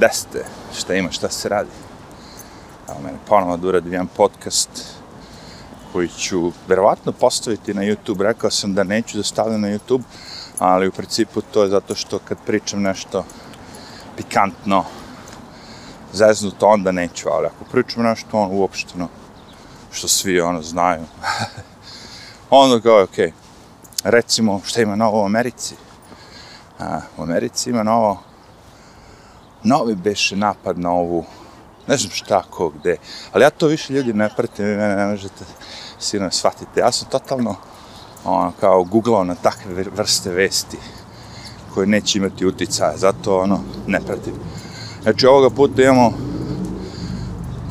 Desite šta ima, šta se radi. Evo mene ponovo da uradim jedan podcast koji ću verovatno postaviti na YouTube. Rekao sam da neću da stavljam na YouTube, ali u principu to je zato što kad pričam nešto pikantno, zeznuto, onda neću, ali ako pričam nešto ono uopšteno, što svi ono znaju, onda kao, okej, okay. recimo šta ima novo u Americi. A, u Americi ima novo, novi beše napad na ovu, ne znam šta, ko, gde, ali ja to više ljudi ne pratim, vi mene ne možete sigurno shvatite. Ja sam totalno, ono, kao googlao na takve vrste vesti koje neće imati uticaja, zato, ono, ne pratim. Znači, ovoga puta imamo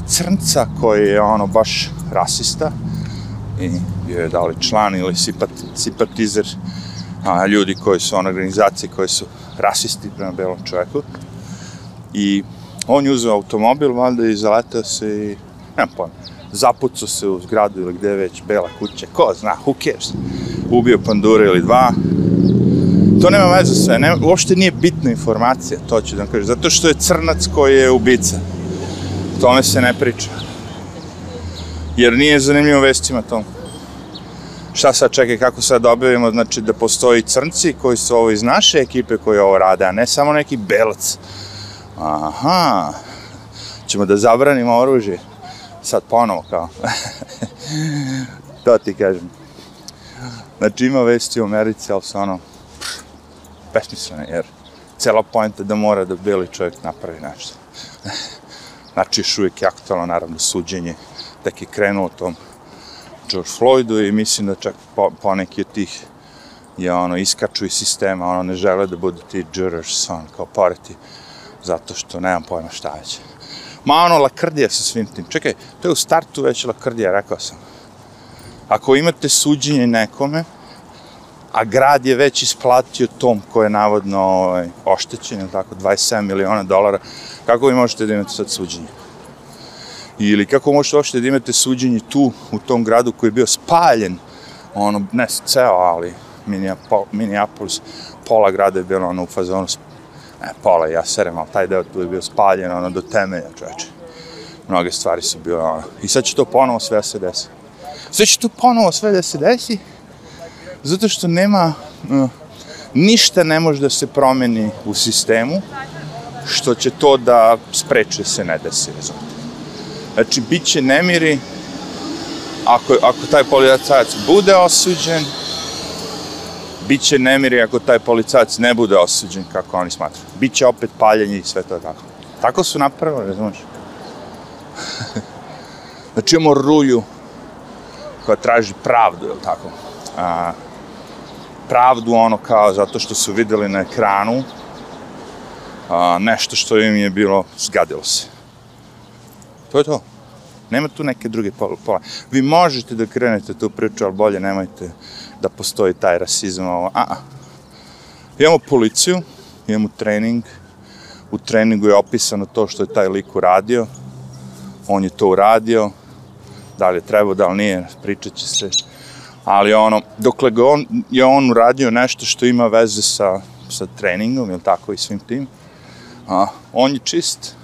crnca koji je, ono, baš rasista i bio je da li član ili sipat, simpatizer a, ljudi koji su, ono, organizacije koji su rasisti prema belom čovjeku. I on je uzeo automobil, valjda, i zaletao se i, nemam pojma, zapucao se u zgradu ili gde već, bela kuća, ko zna, who cares, ubio pandura ili dva, to nema veze sve, ne, uopšte nije bitna informacija, to ću da vam kažem, zato što je crnac koji je ubica, tome se ne priča, jer nije zanimljivo vestima tom. Šta sad čekaj, kako sad objavimo, znači da postoji crnci koji su ovo iz naše ekipe koji ovo rade, a ne samo neki belac. Aha, ćemo da zabranimo oružje sad ponovo kao. to ti kažem. Znači ima vesti u Americi, ali su ono besmislene, jer cela pojenta da mora da bili čovjek napravi nešto. znači još uvijek je aktualno, naravno, suđenje, tek je krenuo tom George Floydu i mislim da čak po, poneki od tih je ono, iskaču iz sistema, ono, ne žele da budu ti jurors, on, kao poreti, zato što nemam pojma šta već. Ma ono, lakrdija sa svim tim. Čekaj, to je u startu već lakrdija, rekao sam. Ako imate suđenje nekome, a grad je već isplatio tom ko je navodno ovaj, oštećen, tako, 27 miliona dolara, kako vi možete da imate sad suđenje? Ili kako možete uopšte da imate suđenje tu, u tom gradu koji je bio spaljen, ono, ne ceo, ali Minneapolis, pola grada je bilo ono u fazonu ne, pola ja serem, ali taj deo tu je bio spaljen, ono, do temelja, čoveče. Mnoge stvari su bile, ono, i sad će to ponovo sve da se desi. Sve će to ponovo sve da se desi, zato što nema, uh, ništa ne može da se promeni u sistemu, što će to da spreče se ne desi, razumite. Znači, bit će nemiri, ako, ako taj policajac bude osuđen, bit će nemiri ako taj policajac ne bude osuđen kako oni smatruju. Biće opet paljenje i sve to tako. Tako su napravili, razumiješ? znači imamo ruju koja traži pravdu, je tako? A, pravdu ono kao zato što su videli na ekranu a, nešto što im je bilo, zgadilo se. To je to. Nema tu neke druge pola. Vi možete da krenete tu priču, ali bolje nemojte da postoji taj rasizam. Ovo. A, a. Imamo policiju, imamo trening. U treningu je opisano to što je taj lik uradio. On je to uradio. Da li je trebao, da li nije, pričat će se. Ali ono, dokle ga on, je on uradio nešto što ima veze sa, sa treningom, ili tako, i svim tim, a, on je čist.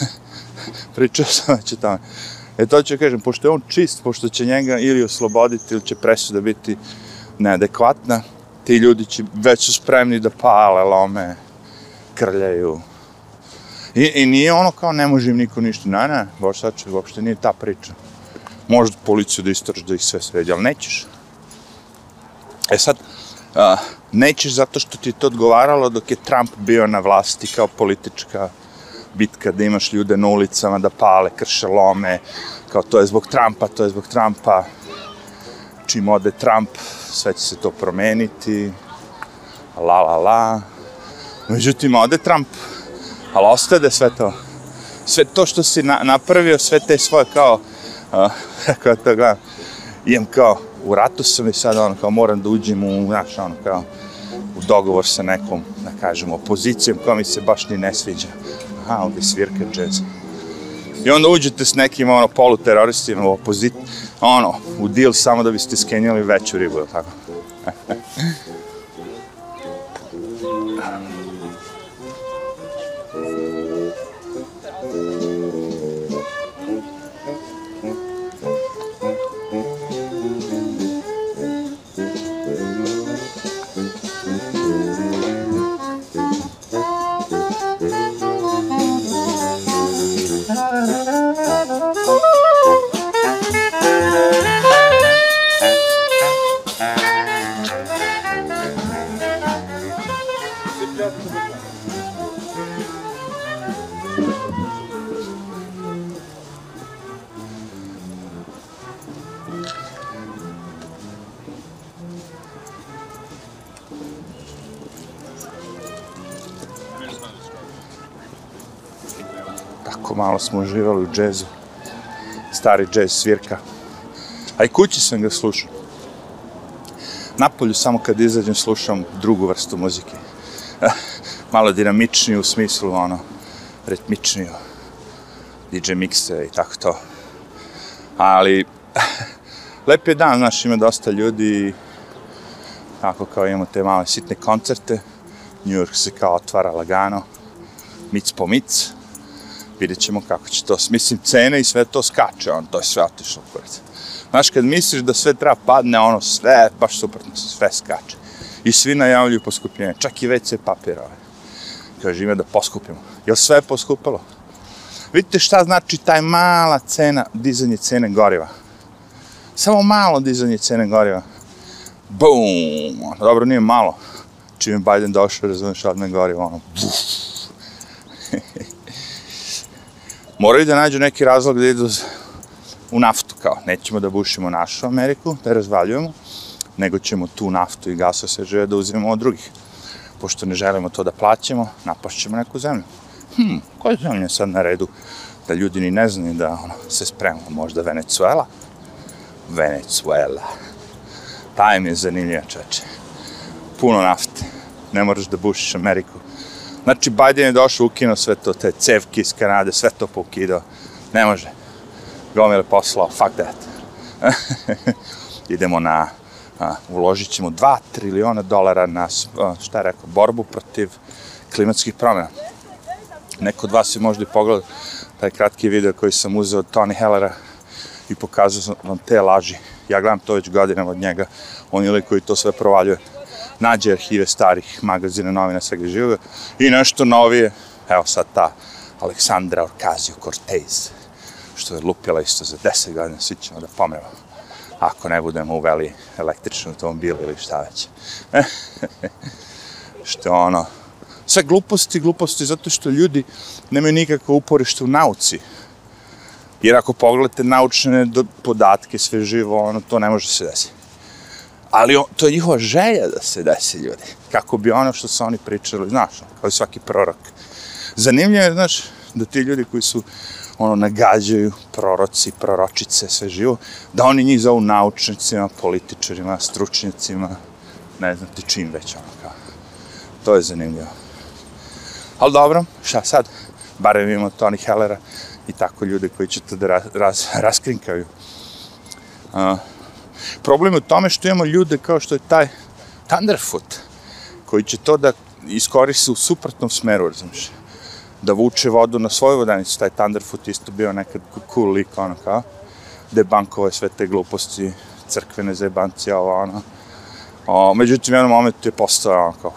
Pričao sam već o tome. E to ću kažem, pošto je on čist, pošto će njega ili osloboditi ili će presuda biti neadekvatna, ti ljudi će već su spremni da pale, lome, krljaju. I, I nije ono kao ne može im niko ništa, ne, ne, boš sad će, uopšte nije ta priča. Možda policiju da istraži da ih sve sređe, ali nećeš. E sad, a, nećeš zato što ti to odgovaralo dok je Trump bio na vlasti kao politička bitka da imaš ljude na ulicama da pale, krše lome, kao to je zbog Trumpa, to je zbog Trumpa. Čim ode Trump, sve će se to promeniti. La, la, la. Međutim, ode Trump, ali ostade sve to. Sve to što si na, napravio, sve te svoje kao, uh, kako to gledam, imam kao, u ratu sam i sad ono, kao moram da uđem u, znaš, ono, kao, u dogovor sa nekom, da kažemo, opozicijom koja mi se baš ni ne sviđa aha, ovdje svirka džez. I onda uđete s nekim ono, poluteroristima u opozit, ono, u deal samo da biste skenjali veću ribu, ili tako? Malo smo uživali u džezu. Stari džez svirka. A i kući sam ga slušao. Napolju samo kad izađem slušam drugu vrstu muzike. malo dinamičniju u smislu, ono, ritmičniju. DJ mixe i tako to. Ali, lep je dan, znaš, ima dosta ljudi tako kao imamo te male sitne koncerte. New York se kao otvara lagano, mic po mic. Vidjet ćemo kako će to, mislim, cene i sve to skače, on, to je sve otišlo kurac. Znaš, kad misliš da sve treba padne, ono, sve, baš suprotno, sve skače. I svi najavljuju poskupljenje, čak i WC papir, ovaj. Kaže, ima da poskupimo. Jel sve poskupalo? Vidite šta znači taj mala cena, dizanje cene goriva. Samo malo dizanje cene goriva. Bum! Dobro, nije malo. Čim je Biden došao, razumiješ, odmah goriva, ono, buf. Moraju da nađu neki razlog da idu u naftu, kao, nećemo da bušimo našu Ameriku, da je razvaljujemo, nego ćemo tu naftu i gasa se žele da uzimemo od drugih. Pošto ne želimo to da plaćamo, napašćemo neku zemlju hm, koja zemlja sad na redu? Da ljudi ni ne znaju da ono, se sprema, možda Venezuela? Venezuela. Taj mi je zanimljiva čeče. Puno nafte. Ne moraš da bušiš Ameriku. Znači, Biden je došao, ukinuo sve to, te cevke iz Kanade, sve to poukidao. Ne može. Gomile poslao, fuck that. Idemo na, a, uložit ćemo 2 triliona dolara na, a, šta je rekao, borbu protiv klimatskih promjena neko od vas je možda i pogledao taj kratki video koji sam uzeo od Tony Hellera i pokazao vam te laži. Ja gledam to već godinama od njega, on je li koji to sve provaljuje. Nađe arhive starih magazina, novina, svega živoga. I nešto novije, evo sad ta Aleksandra Ocasio-Cortez, što je lupila isto za 10 godina, svi ćemo da pomremo. Ako ne budemo uveli električni automobil ili šta već. što ono, sve gluposti, gluposti, zato što ljudi nemaju nikakvo uporište u nauci. Jer ako pogledate naučne podatke, sve živo, ono, to ne može se desiti. Ali on, to je njihova želja da se desi ljudi. Kako bi ono što su oni pričali, znaš, kao i svaki prorok. Zanimljivo je, znaš, da ti ljudi koji su ono, nagađaju proroci, proročice, sve živo, da oni njih zovu naučnicima, političarima, stručnjacima, ne znam ti čim već, ono, kao. To je zanimljivo. Ali dobro, šta sad? Barem imamo Tony Hellera i tako ljude koji će to da raz, raz, raskrinkaju. Uh, problem je u tome što imamo ljude kao što je taj Thunderfoot, koji će to da iskoristi u suprotnom smeru, razumiješ? Da vuče vodu na svoju vodanicu, taj Thunderfoot isto bio nekad cool lik, ono kao, gde bankove sve te gluposti, crkvene zebancije, ovo, ono. O, međutim, u jednom momentu je postao, ono kao,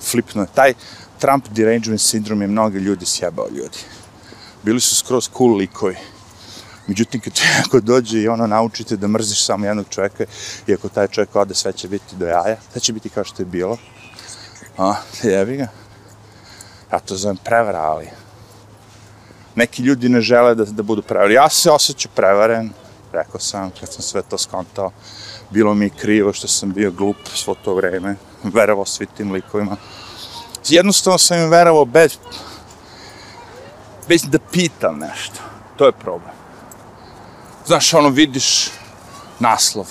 flipno je. Taj, Trump derangement sindrom je mnogi ljudi sjebao ljudi. Bili su skroz cool likovi. Međutim, kad, ako dođe i ono naučite da mrziš samo jednog čovjeka, i ako taj čovjek ode, sve će biti do jaja, sve će biti kao što je bilo. A, jebi ga. Ja to zovem prevara, ali neki ljudi ne žele da, da budu prevari. Ja se osjećam prevaren, rekao sam, kad sam sve to skontao. Bilo mi krivo što sam bio glup svo to vreme, verovao svi tim likovima jednostavno sam im verovao bez, bez da pitam nešto. To je problem. Znaš, ono, vidiš naslov,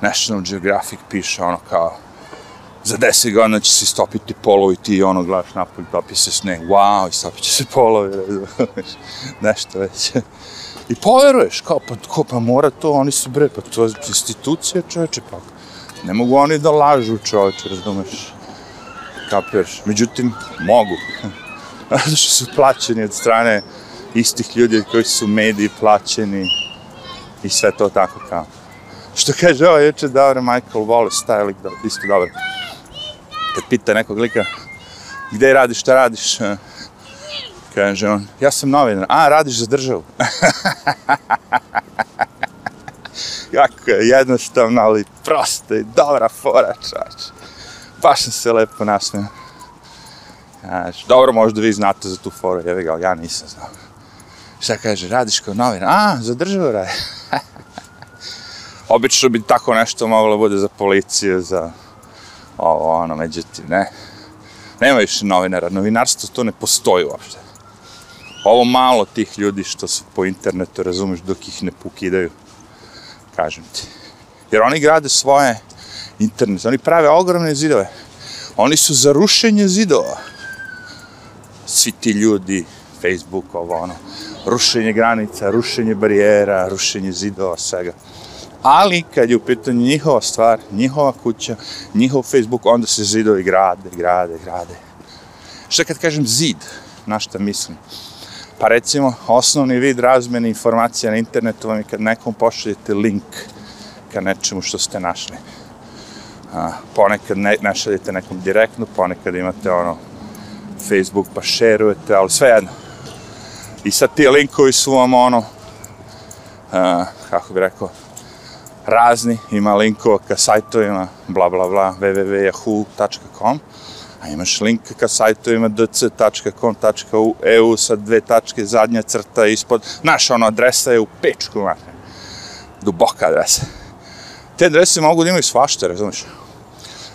National Geographic piše ono kao za deset godina će se stopiti polovi ti ono gledaš napolj, topi se sneg, wow, i stopit će se polovi, nešto već. I poveruješ, kao, pa, ko, pa mora to, oni su bre, pa to je institucija čoveče, pa ne mogu oni da lažu čoveče, razumeš? kapiraš. Međutim, mogu. Zato što su plaćeni od strane istih ljudi koji su mediji plaćeni i sve to tako kao. Što kaže, ovo je dobro, Michael Wallace, taj lik, isto dobro. Kad pita nekog lika, gde radiš, šta radiš, kaže on, ja sam novinar, a, radiš za državu. jako je jednostavno, ali prosto i dobra fora, čač baš sam se lepo nasmio. Znaš, dobro, možda vi znate za tu foru, jevi ga, ja nisam znao. Šta kaže, radiš kao novin? A, za državu radi. Obično bi tako nešto moglo bude za policiju, za ovo, ono, međutim, ne. Nema više novinara, novinarstvo to ne postoji uopšte. ovo malo tih ljudi što su po internetu, razumeš, dok ih ne pukidaju, kažem ti. Jer oni grade svoje internete, oni prave ogromne zidove. Oni su za rušenje zidova. Svi ti ljudi, Facebook, ovo ono, rušenje granica, rušenje barijera, rušenje zidova, svega. Ali kad je u pitanju njihova stvar, njihova kuća, njihov Facebook, onda se zidovi grade, grade, grade. Šta kad kažem zid, na šta mislim? Pa recimo, osnovni vid razmene informacija na internetu vam je kad nekom pošaljete link ka nečemu što ste našli. A, ponekad ne, ne šaljete nekom direktno, ponekad imate ono Facebook pa šerujete, ali sve jedno. I sad ti linkovi su vam ono, a, kako bi rekao, razni, ima linkova ka sajtovima, bla bla bla, www.yahoo.com, a imaš link ka sajtovima dc.com.eu sa dve tačke, zadnja crta ispod, naša ono adresa je u pečku, mate. duboka adresa. Te adrese mogu da imaju svašta, razumiješ?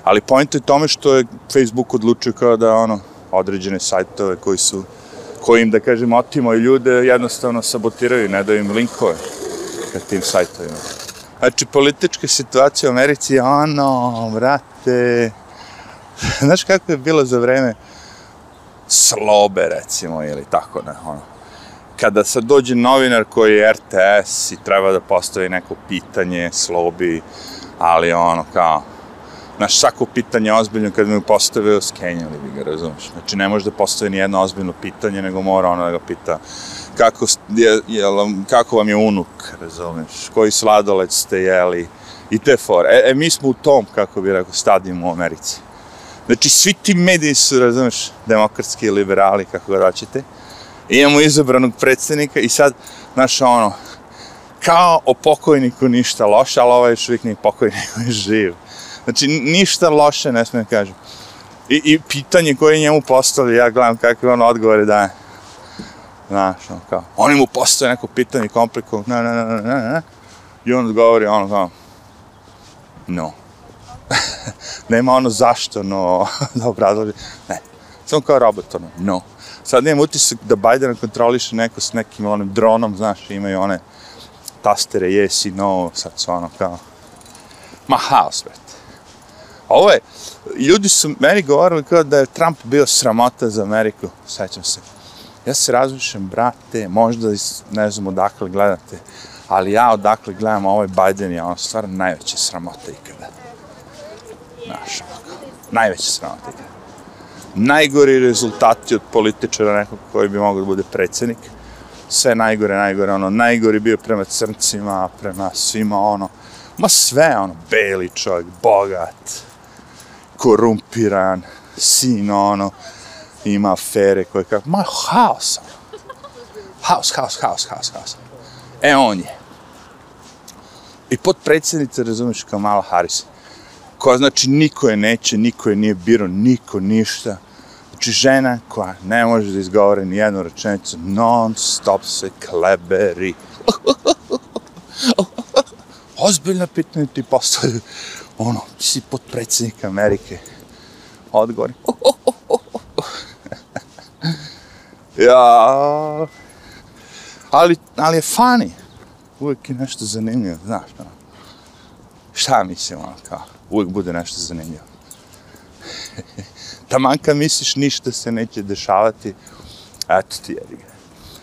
Ali point je tome što je Facebook odlučio kao da ono, određene sajtove koji su, koji im, da kažem, otimaju ljude, jednostavno sabotiraju, ne daju im linkove ka tim sajtovima. Znači, politička situacija u Americi je ono, vrate, znaš kako je bilo za vreme slobe, recimo, ili tako, ne, ono. Kada sad dođe novinar koji je RTS i treba da postavi neko pitanje, slobi, ali ono, kao, Znaš, svako pitanje ozbiljno kad mi je postavio, skenjali bi ga, razumiješ? Znači, ne može da postavi ni jedno ozbiljno pitanje, nego mora ono da ga pita kako, je, je, kako vam je unuk, razumiješ? Koji sladoled ste jeli? I te fore. E, e, mi smo u tom, kako bi rekao, stadijumu u Americi. Znači, svi ti mediji su, razumiješ, demokratski liberali, kako ga daćete. Imamo izabranog predsednika i sad, znaš, ono, kao o pokojniku ništa loše, ali ovaj još uvijek nije pokojnik, je živ. Znači, ništa loše ne smijem kažem. I, I pitanje koje njemu postavlja, ja gledam kakve on odgovore daje. Znaš, ono kao, oni mu postoje neko pitanje komplikovano, ne, ne, ne, ne, ne, I on odgovori ono kao, no. Nema ono zašto, no, da obrazloži, ne. Samo kao robot, ono, no. Sad nemam utisak da Biden kontroliše neko s nekim onim dronom, znaš, imaju one tastere yes i no, sad su ono kao, ma haos, brate. Ovo je, ljudi su meni govorili kao da je Trump bio sramota za Ameriku, sećam se. Ja se razmišljam, brate, možda ne znam odakle gledate, ali ja odakle gledam ovaj Biden je ono stvarno najveća sramota ikada. Znaš, najveća sramota ikada. Najgori rezultati od političara nekog koji bi mogao da bude predsednik. Sve najgore, najgore, ono, najgori bio prema crncima, prema svima, ono, ma sve, ono, beli čovjek, bogat, korumpiran, sin, ono, ima afere koje kako, ma haos, haos, haos, haos, haos, haos. E, on je. I potpredsjednica, razumiješ, Kamala Harris, koja znači niko je neće, niko je nije biro, niko ništa. Znači žena koja ne može da izgovore ni jednu rečenicu, non stop se kleberi. Ozbiljna pitanja ti postavljaju ono, si potpredsjednik Amerike. Odgovor. ja. Ali, ali je funny. Uvijek je nešto zanimljivo, znaš, ono. Šta mislim, ono, kao, uvijek bude nešto zanimljivo. Taman kad misliš ništa se neće dešavati, eto ti jedi ga.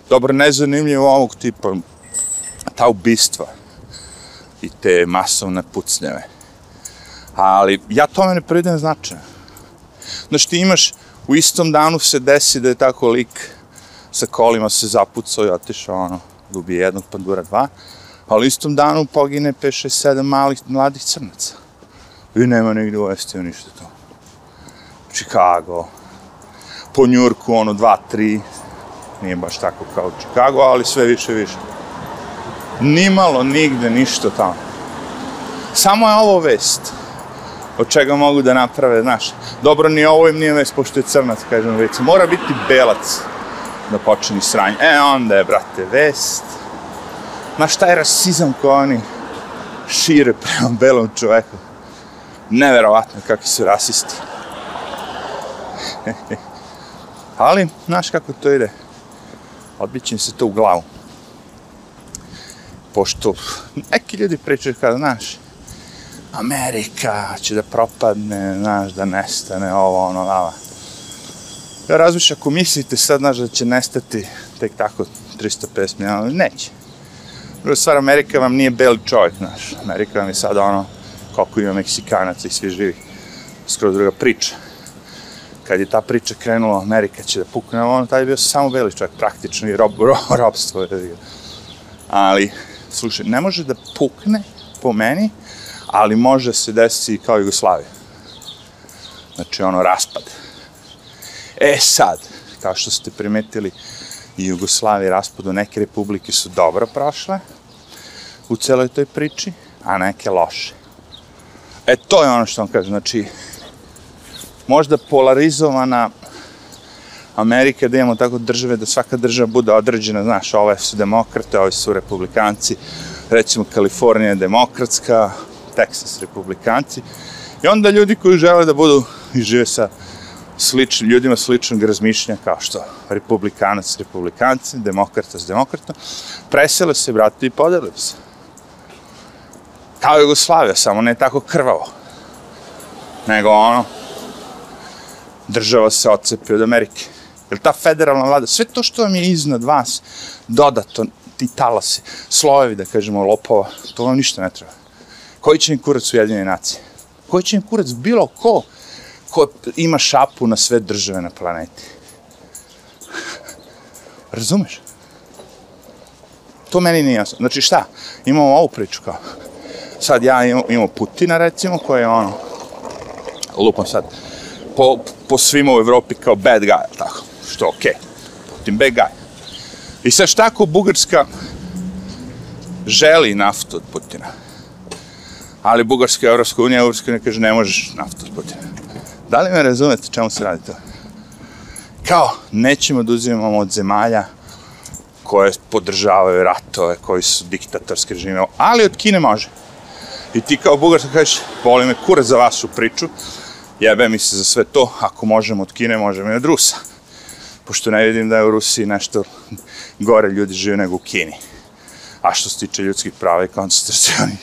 Dobro, nezanimljivo ovog tipa, ta ubistva i te masovne pucnjeve ali ja tome ne pridajem značaj. Znaš, ti imaš, u istom danu se desi da je tako lik sa kolima se zapucao i otišao, ono, gubi jednog pandura dva, ali u istom danu pogine 5, 6, 7 malih mladih crnaca. I nema nigde u Estiju ništa to. Chicago, po Njurku, ono, 2, 3, nije baš tako kao Chicago, ali sve više, više. Nimalo nigde ništa tamo. Samo je ovo vest od čega mogu da naprave, znaš. Dobro, ni ovo im nije već, pošto je crnac, kažem već. Mora biti belac da počini sranje. E, onda je, brate, vest. Znaš, šta je rasizam ko oni šire prema belom čoveku? Neverovatno kakvi su rasisti. Ali, znaš kako to ide? odbiće se to u glavu. Pošto neki ljudi pričaju kao, znaš, Amerika će da propadne, znaš, da nestane, ovo, ono, lava. Ja razmišljam, ako mislite sad, znaš, da će nestati tek tako 350 milijuna, neće. Druga stvar, Amerika vam nije beli čovjek, znaš. Amerika vam je sad ono, koliko ima Meksikanaca i svi živi. Skoro druga priča. Kad je ta priča krenula, Amerika će da pukne, ono, taj je bio samo beli čovjek, praktično, i rob, ro, robstvo. Ali, slušaj, ne može da pukne, po meni, ali može se desiti kao Jugoslavija. Znači, ono, raspad. E sad, kao što ste primetili, i Jugoslavije raspadu, neke republike su dobro prošle u celoj toj priči, a neke loše. E, to je ono što vam kažem, znači, možda polarizovana Amerika, da imamo tako države, da svaka država bude određena, znaš, ove su demokrate, ove su republikanci, recimo Kalifornija je demokratska, Teksas republikanci, i onda ljudi koji žele da budu i žive sa sličnim, ljudima sličnog razmišljanja kao što republikanac, republikanci, demokrata s demokratom, presele se, brate, i podele se. Kao Jugoslavia, samo ne tako krvavo. Nego ono, država se odcepi od Amerike. Jer ta federalna vlada, sve to što vam je iznad vas, dodato, ti talasi, slojevi, da kažemo, lopova, to vam ništa ne treba. Koji će im kurac u jedinje nacije? Koji će im kurac bilo ko ko ima šapu na sve države na planeti. Razumeš? To meni nije jasno. Znači šta? Imamo ovu priču kao. Sad ja imam, imam Putina recimo koji je ono, lupam sad, po, po svima u Evropi kao bad guy, tako, što okej. Okay. Putin bad guy. I sad šta ako Bugarska želi naftu od Putina? Ali Bugarska i Evropska unija, Evropska unija kaže ne možeš naftu od Putina. Da li me razumete čemu se radi to? Kao, nećemo da uzimamo od zemalja koje podržavaju ratove, koji su diktatorske režime, ali od Kine može. I ti kao Bugarska kažeš, voli me kurac za vašu priču, jebe mi se za sve to, ako možemo od Kine, možemo i od Rusa. Pošto ne vidim da je u Rusiji nešto gore ljudi žive nego u Kini. A što se tiče ljudskih prava i koncentracijonih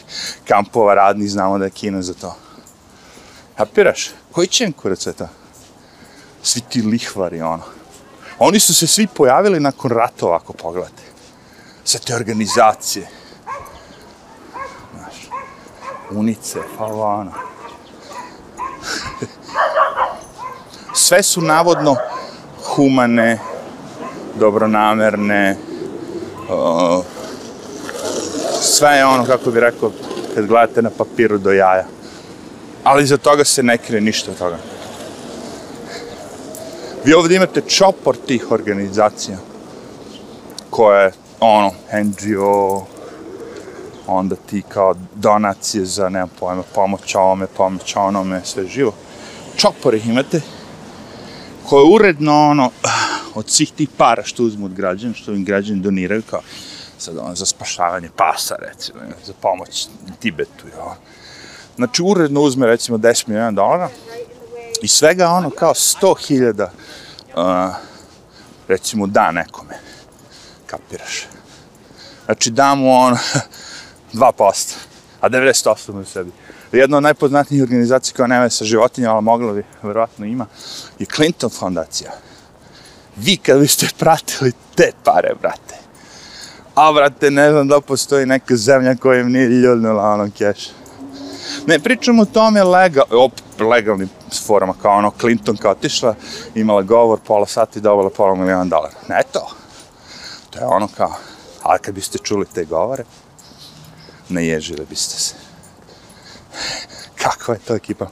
kampova radnih, znamo da je Kina za to. Kapiraš? Koji će im kurac sve to? Svi ti lihvari, ono. Oni su se svi pojavili nakon ratova, ako pogledate. Sve te organizacije. Znaš, unice, ono. Sve su navodno humane, dobronamerne, uh, sve je ono, kako bi rekao, kad gledate na papiru do jaja ali za toga se ne krije ništa od toga. Vi ovdje imate čopor tih organizacija koje, ono, NGO, onda ti kao donacije za, nemam pojma, pomoć ovome, pomoć onome, sve živo. Čopor ih imate koje uredno, ono, od svih tih para što uzmu od građana, što im građani doniraju, kao sad ono, za spašavanje pasa, recimo, za pomoć Tibetu, jo. Ono Znači, uredno uzme, recimo, 10 milijuna dolara i svega ono kao 100.000 uh, recimo, da nekome. Kapiraš? Znači, da mu on 2%, a 90% mu sebi. Jedna od najpoznatnijih organizacija koja nema sa životinjama, ali mogla bi, verovatno ima, je Clinton fondacija. Vi kad biste pratili te pare, brate, a brate, ne znam da postoji neka zemlja koja im nije ljudnula onom keša. Ne, pričamo o tome legal, op, legalnim forama, kao ono, Clinton kao otišla, imala govor, pola sati dobila pola milijuna dolara. Ne to. To je ono kao, ali kad biste čuli te govore, ne ježili biste se. Kakva je to ekipa?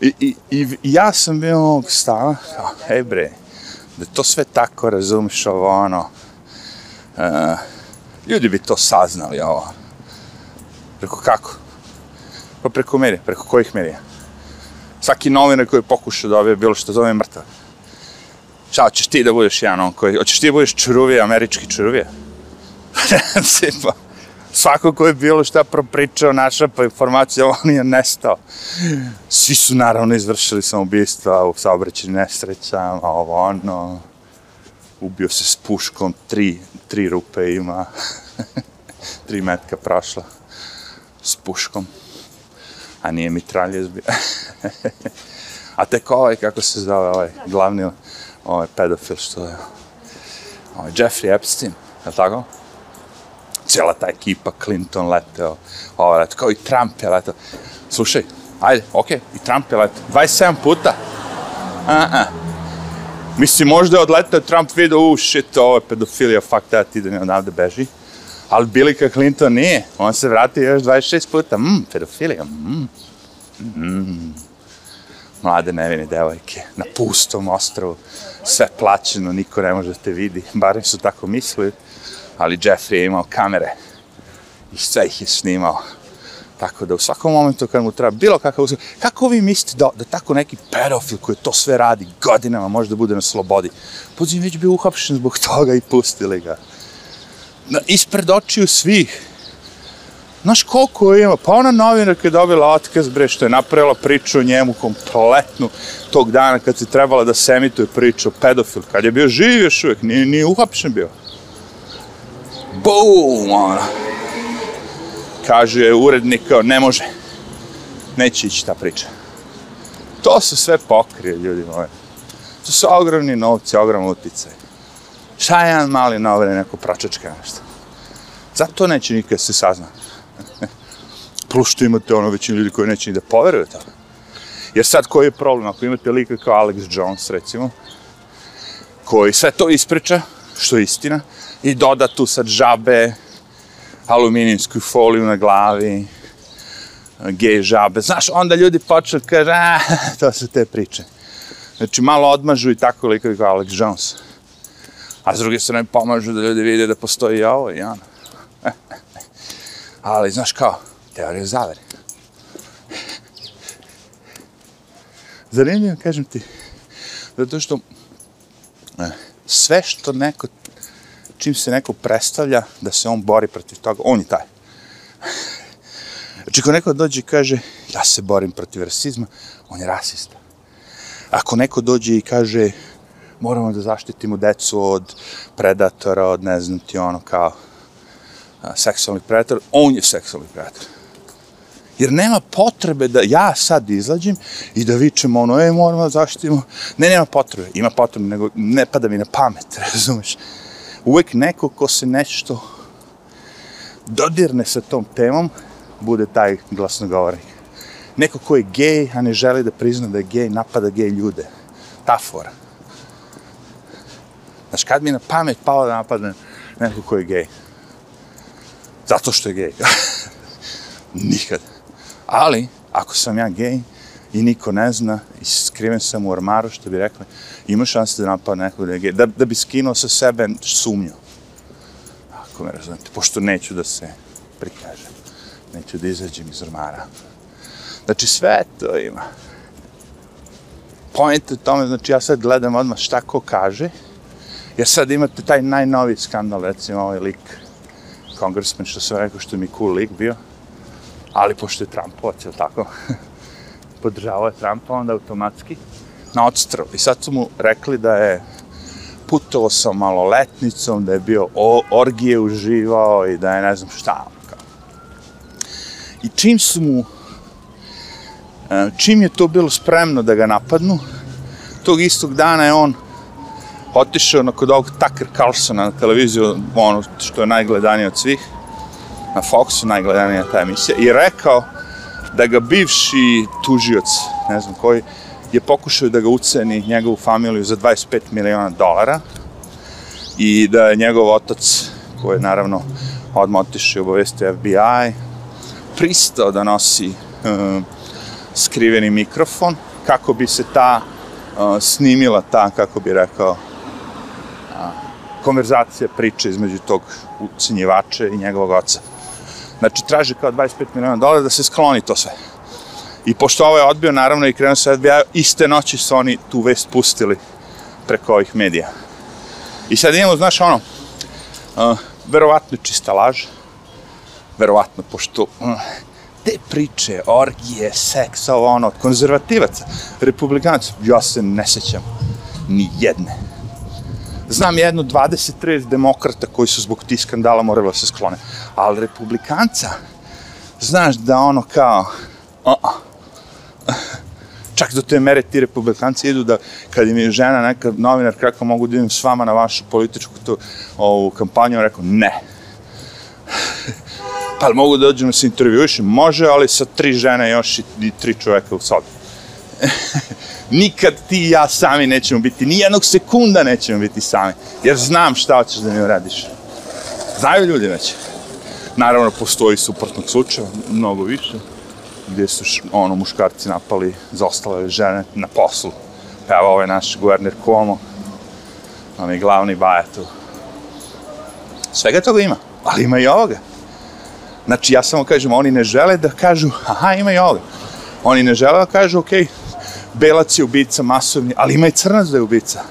I, i, i ja sam bio ovog stava, kao, hej bre, da to sve tako razumiš ovo, ono, uh, ljudi bi to saznali, ovo. Rekao, kako? Pa preko medija, preko kojih medija? Svaki novinar koji pokuša da obje bilo što zove mrtav. Šta, hoćeš ti da budeš jedan on koji, hoćeš ti da budeš čuruvija, američki čuruvija? pa, svako ko je bilo šta propričao, naša pa informacija, on je nestao. Svi su naravno izvršili samoubistva u saobraćenim nesrećama, ovo ono. ubio se s puškom, tri, tri rupe ima, tri metka prošla s puškom, a nije mitraljez bio. a tek ovaj, kako se zove, ovaj glavni ovaj pedofil, što je, ovaj Jeffrey Epstein, je li tako? Cijela ta ekipa, Clinton leteo, ovaj leteo, kao i Trump je leteo. Slušaj, ajde, okej, okay, i Trump je leteo, 27 puta. A-a. Mislim, možda je odletao Trump video, u, shit, ovo je pedofilija, fuck that, ide mi odavde, beži. Ali Billy Clinton nije. On se vratio još 26 puta. Mmm, pedofilija. Mmm. Mm. Mlade nevine devojke na pustom ostrovu. Sve plaćeno, niko ne može da te vidi. Barem su tako mislili. Ali Jeffrey je imao kamere. I sve ih je snimao. Tako da u svakom momentu kad mu treba bilo kakav uzgled, kako vi mislite da, da tako neki pedofil koji to sve radi godinama može da bude na slobodi? Podzim već bio uhapšen zbog toga i pustili ga. Na, ispred očiju svih. Znaš koliko ima? Pa ona novinarka je dobila otkaz, bre, što je napravila priču o njemu kompletnu tog dana kad se trebala da se priču o pedofil. Kad je bio živ još uvijek, nije, nije uhapšen bio. Boom, ona kaže urednik kao ne može. Neće ići ta priča. To se sve pokrije, ljudi moji. To su ogromni novci, ogromni uticaj. Šta je jedan mali novine, neko pračačka nešto. Zato neće nikad se sazna. Plus što imate ono većinu ljudi koji neće ni da poveruju to. Jer sad koji je problem? Ako imate lika kao Alex Jones, recimo, koji sve to ispriča, što je istina, i doda tu sad žabe, aluminijsku foliju na glavi, gej žabe. Znaš, onda ljudi počnu kaže, a, to su te priče. Znači, malo odmažu i tako likovi kao Alex Jones. A s druge strane pomažu da ljudi vide da postoji i ovo i ono. Ali, znaš kao, teorija zavere. Zanimljivo, kažem ti, zato što eh, sve što neko čim se neko predstavlja da se on bori protiv toga, on je taj. Znači, ako neko dođe i kaže, ja se borim protiv rasizma, on je rasista. Ako neko dođe i kaže, moramo da zaštitimo decu od predatora, od ne znam ti ono kao a, seksualnih predatora, on je seksualni predator. Jer nema potrebe da ja sad izlađem i da vičem ono, ej, moramo da zaštitimo. Ne, nema potrebe. Ima potrebe, nego ne pada mi na pamet, razumeš? uvek neko ko se nešto dodirne sa tom temom, bude taj glasnogovornik. Neko ko je gej, a ne želi da prizna da je gej, napada gej ljude. Ta fora. Znaš, kad mi na pamet pao da napadne neko ko je gej? Zato što je gej. Nikad. Ali, ako sam ja gej i niko ne zna i skriven sam u ormaru, što bi rekli, ima šanse da napada nekog da je gej, da, da bi skinuo sa sebe sumnju. Ako me razumete, pošto neću da se prikažem, neću da izađem iz ormara. Znači, sve to ima. Point u tome, znači, ja sad gledam odmah šta ko kaže, jer sad imate taj najnoviji skandal, recimo ovaj lik, congressman, što sam rekao, što mi cool lik bio, ali pošto je Trumpovac, je tako? Podržavao je Trumpa, onda automatski, na odstrel. I sad su mu rekli da je putovao sa maloletnicom, da je bio o, orgije uživao i da je ne znam šta. Kao. I čim su mu, e, čim je to bilo spremno da ga napadnu, tog istog dana je on otišao na kod ovog Tucker Carlsona na televiziju, ono što je najgledanije od svih, na Foxu najgledanija ta emisija, i rekao da ga bivši tužioc, ne znam koji, je pokušao da ga uceni njegovu familiju za 25 miliona dolara i da je njegov otac, koji je naravno odmah otišao i obavestio FBI, pristao da nosi uh, skriveni mikrofon kako bi se ta uh, snimila ta, kako bi rekao, uh, konverzacija, priča između tog ucenjivača i njegovog oca. Znači, traži kao 25 miliona dolara da se skloni to sve. I pošto ovo je odbio, naravno, i krenuo se FBI, iste noći su oni tu vest pustili preko ovih medija. I sad imamo, znaš, ono, uh, verovatno čista laž, verovatno, pošto uh, te priče, orgije, seks, ovo ono, od konzervativaca, republikanaca, ja se ne sećam ni jedne. Znam jedno 20-30 demokrata koji su zbog tih skandala morali da se sklone. Ali republikanca, znaš da ono kao, uh -uh. čak do te mere ti republikanci idu da kad im je žena neka novinar kako mogu da idem s vama na vašu političku tu, ovu kampanju, rekao ne. pa mogu da dođem da se intervjušem? Može, ali sa tri žene još i, i tri čoveka u sobi. Nikad ti i ja sami nećemo biti, ni jednog sekunda nećemo biti sami, jer znam šta hoćeš da mi uradiš. Znaju ljudi već. Naravno, postoji suprotnog slučaja, mnogo više, gdje su ono, muškarci napali zostale žene na poslu. Evo ovaj naš guverner Cuomo, on je glavni baja tu. Svega toga ima, ali ima i ovoga. Znači, ja samo kažem, oni ne žele da kažu, aha, ima i ovoga. Oni ne žele da kažu, okej, okay, belac je ubica masovni, ali ima i crnac da je ubica.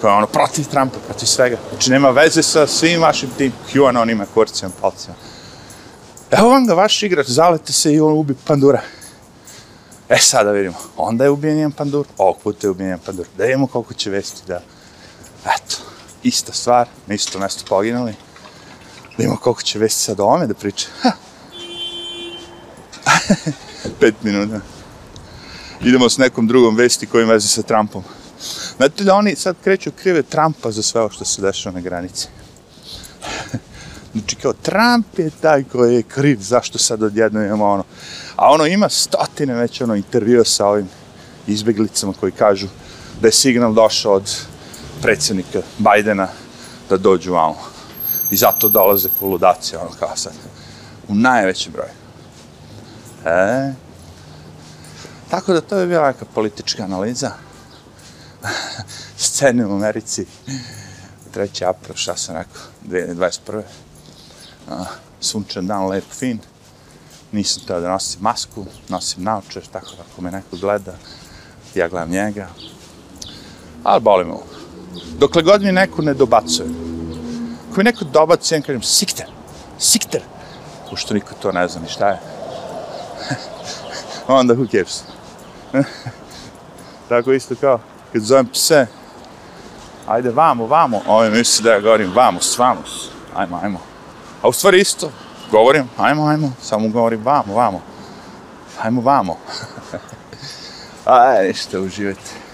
Kao ono, protiv Trumpa, protiv svega. Znači, nema veze sa svim vašim tim QAnonima, kurcima, palcima. Evo vam ga vaš igrač, zalete se i on ubi pandura. E, sada vidimo. Onda je ubijen jedan pandur, ovog puta je ubijen jedan pandur. Da vidimo koliko će vesti da... Eto, ista stvar, na isto mesto poginuli. Da vidimo koliko će vesti sad o ome da priča. Ha. Pet minuta idemo s nekom drugom vesti koji veze sa Trumpom. Znate da oni sad kreću krive Trumpa za sve ovo što se dešava na granici. znači kao Trump je taj koji je kriv zašto sad odjedno imamo ono. A ono ima stotine već ono intervjua sa ovim izbeglicama koji kažu da je signal došao od predsjednika Bajdena da dođu vamo. I zato dolaze koludacije, ono kao sad. U najvećem broju. E, Tako da to je bila neka politička analiza scene u Americi. 3. april, šta sam rekao, 2021. Uh, sunčan dan, lep, fin. Nisam teo da nosim masku, nosim naočar, tako da ako me neko gleda, ja gledam njega. Ali boli me Dokle god mi neko ne dobacuje. Ako mi neko dobacuje, ja kažem, sikter, sikter. Pošto niko to ne zna ni šta je. Onda who cares? Tako isto kao, kad zovem pse, ajde vamo, vamo, ovi misli da ja govorim vamos, vamos, ajmo, ajmo. A u stvari isto, govorim, ajmo, ajmo, samo govorim vamo, vamo, ajmo, vamo. Aj, ništa, uživajte.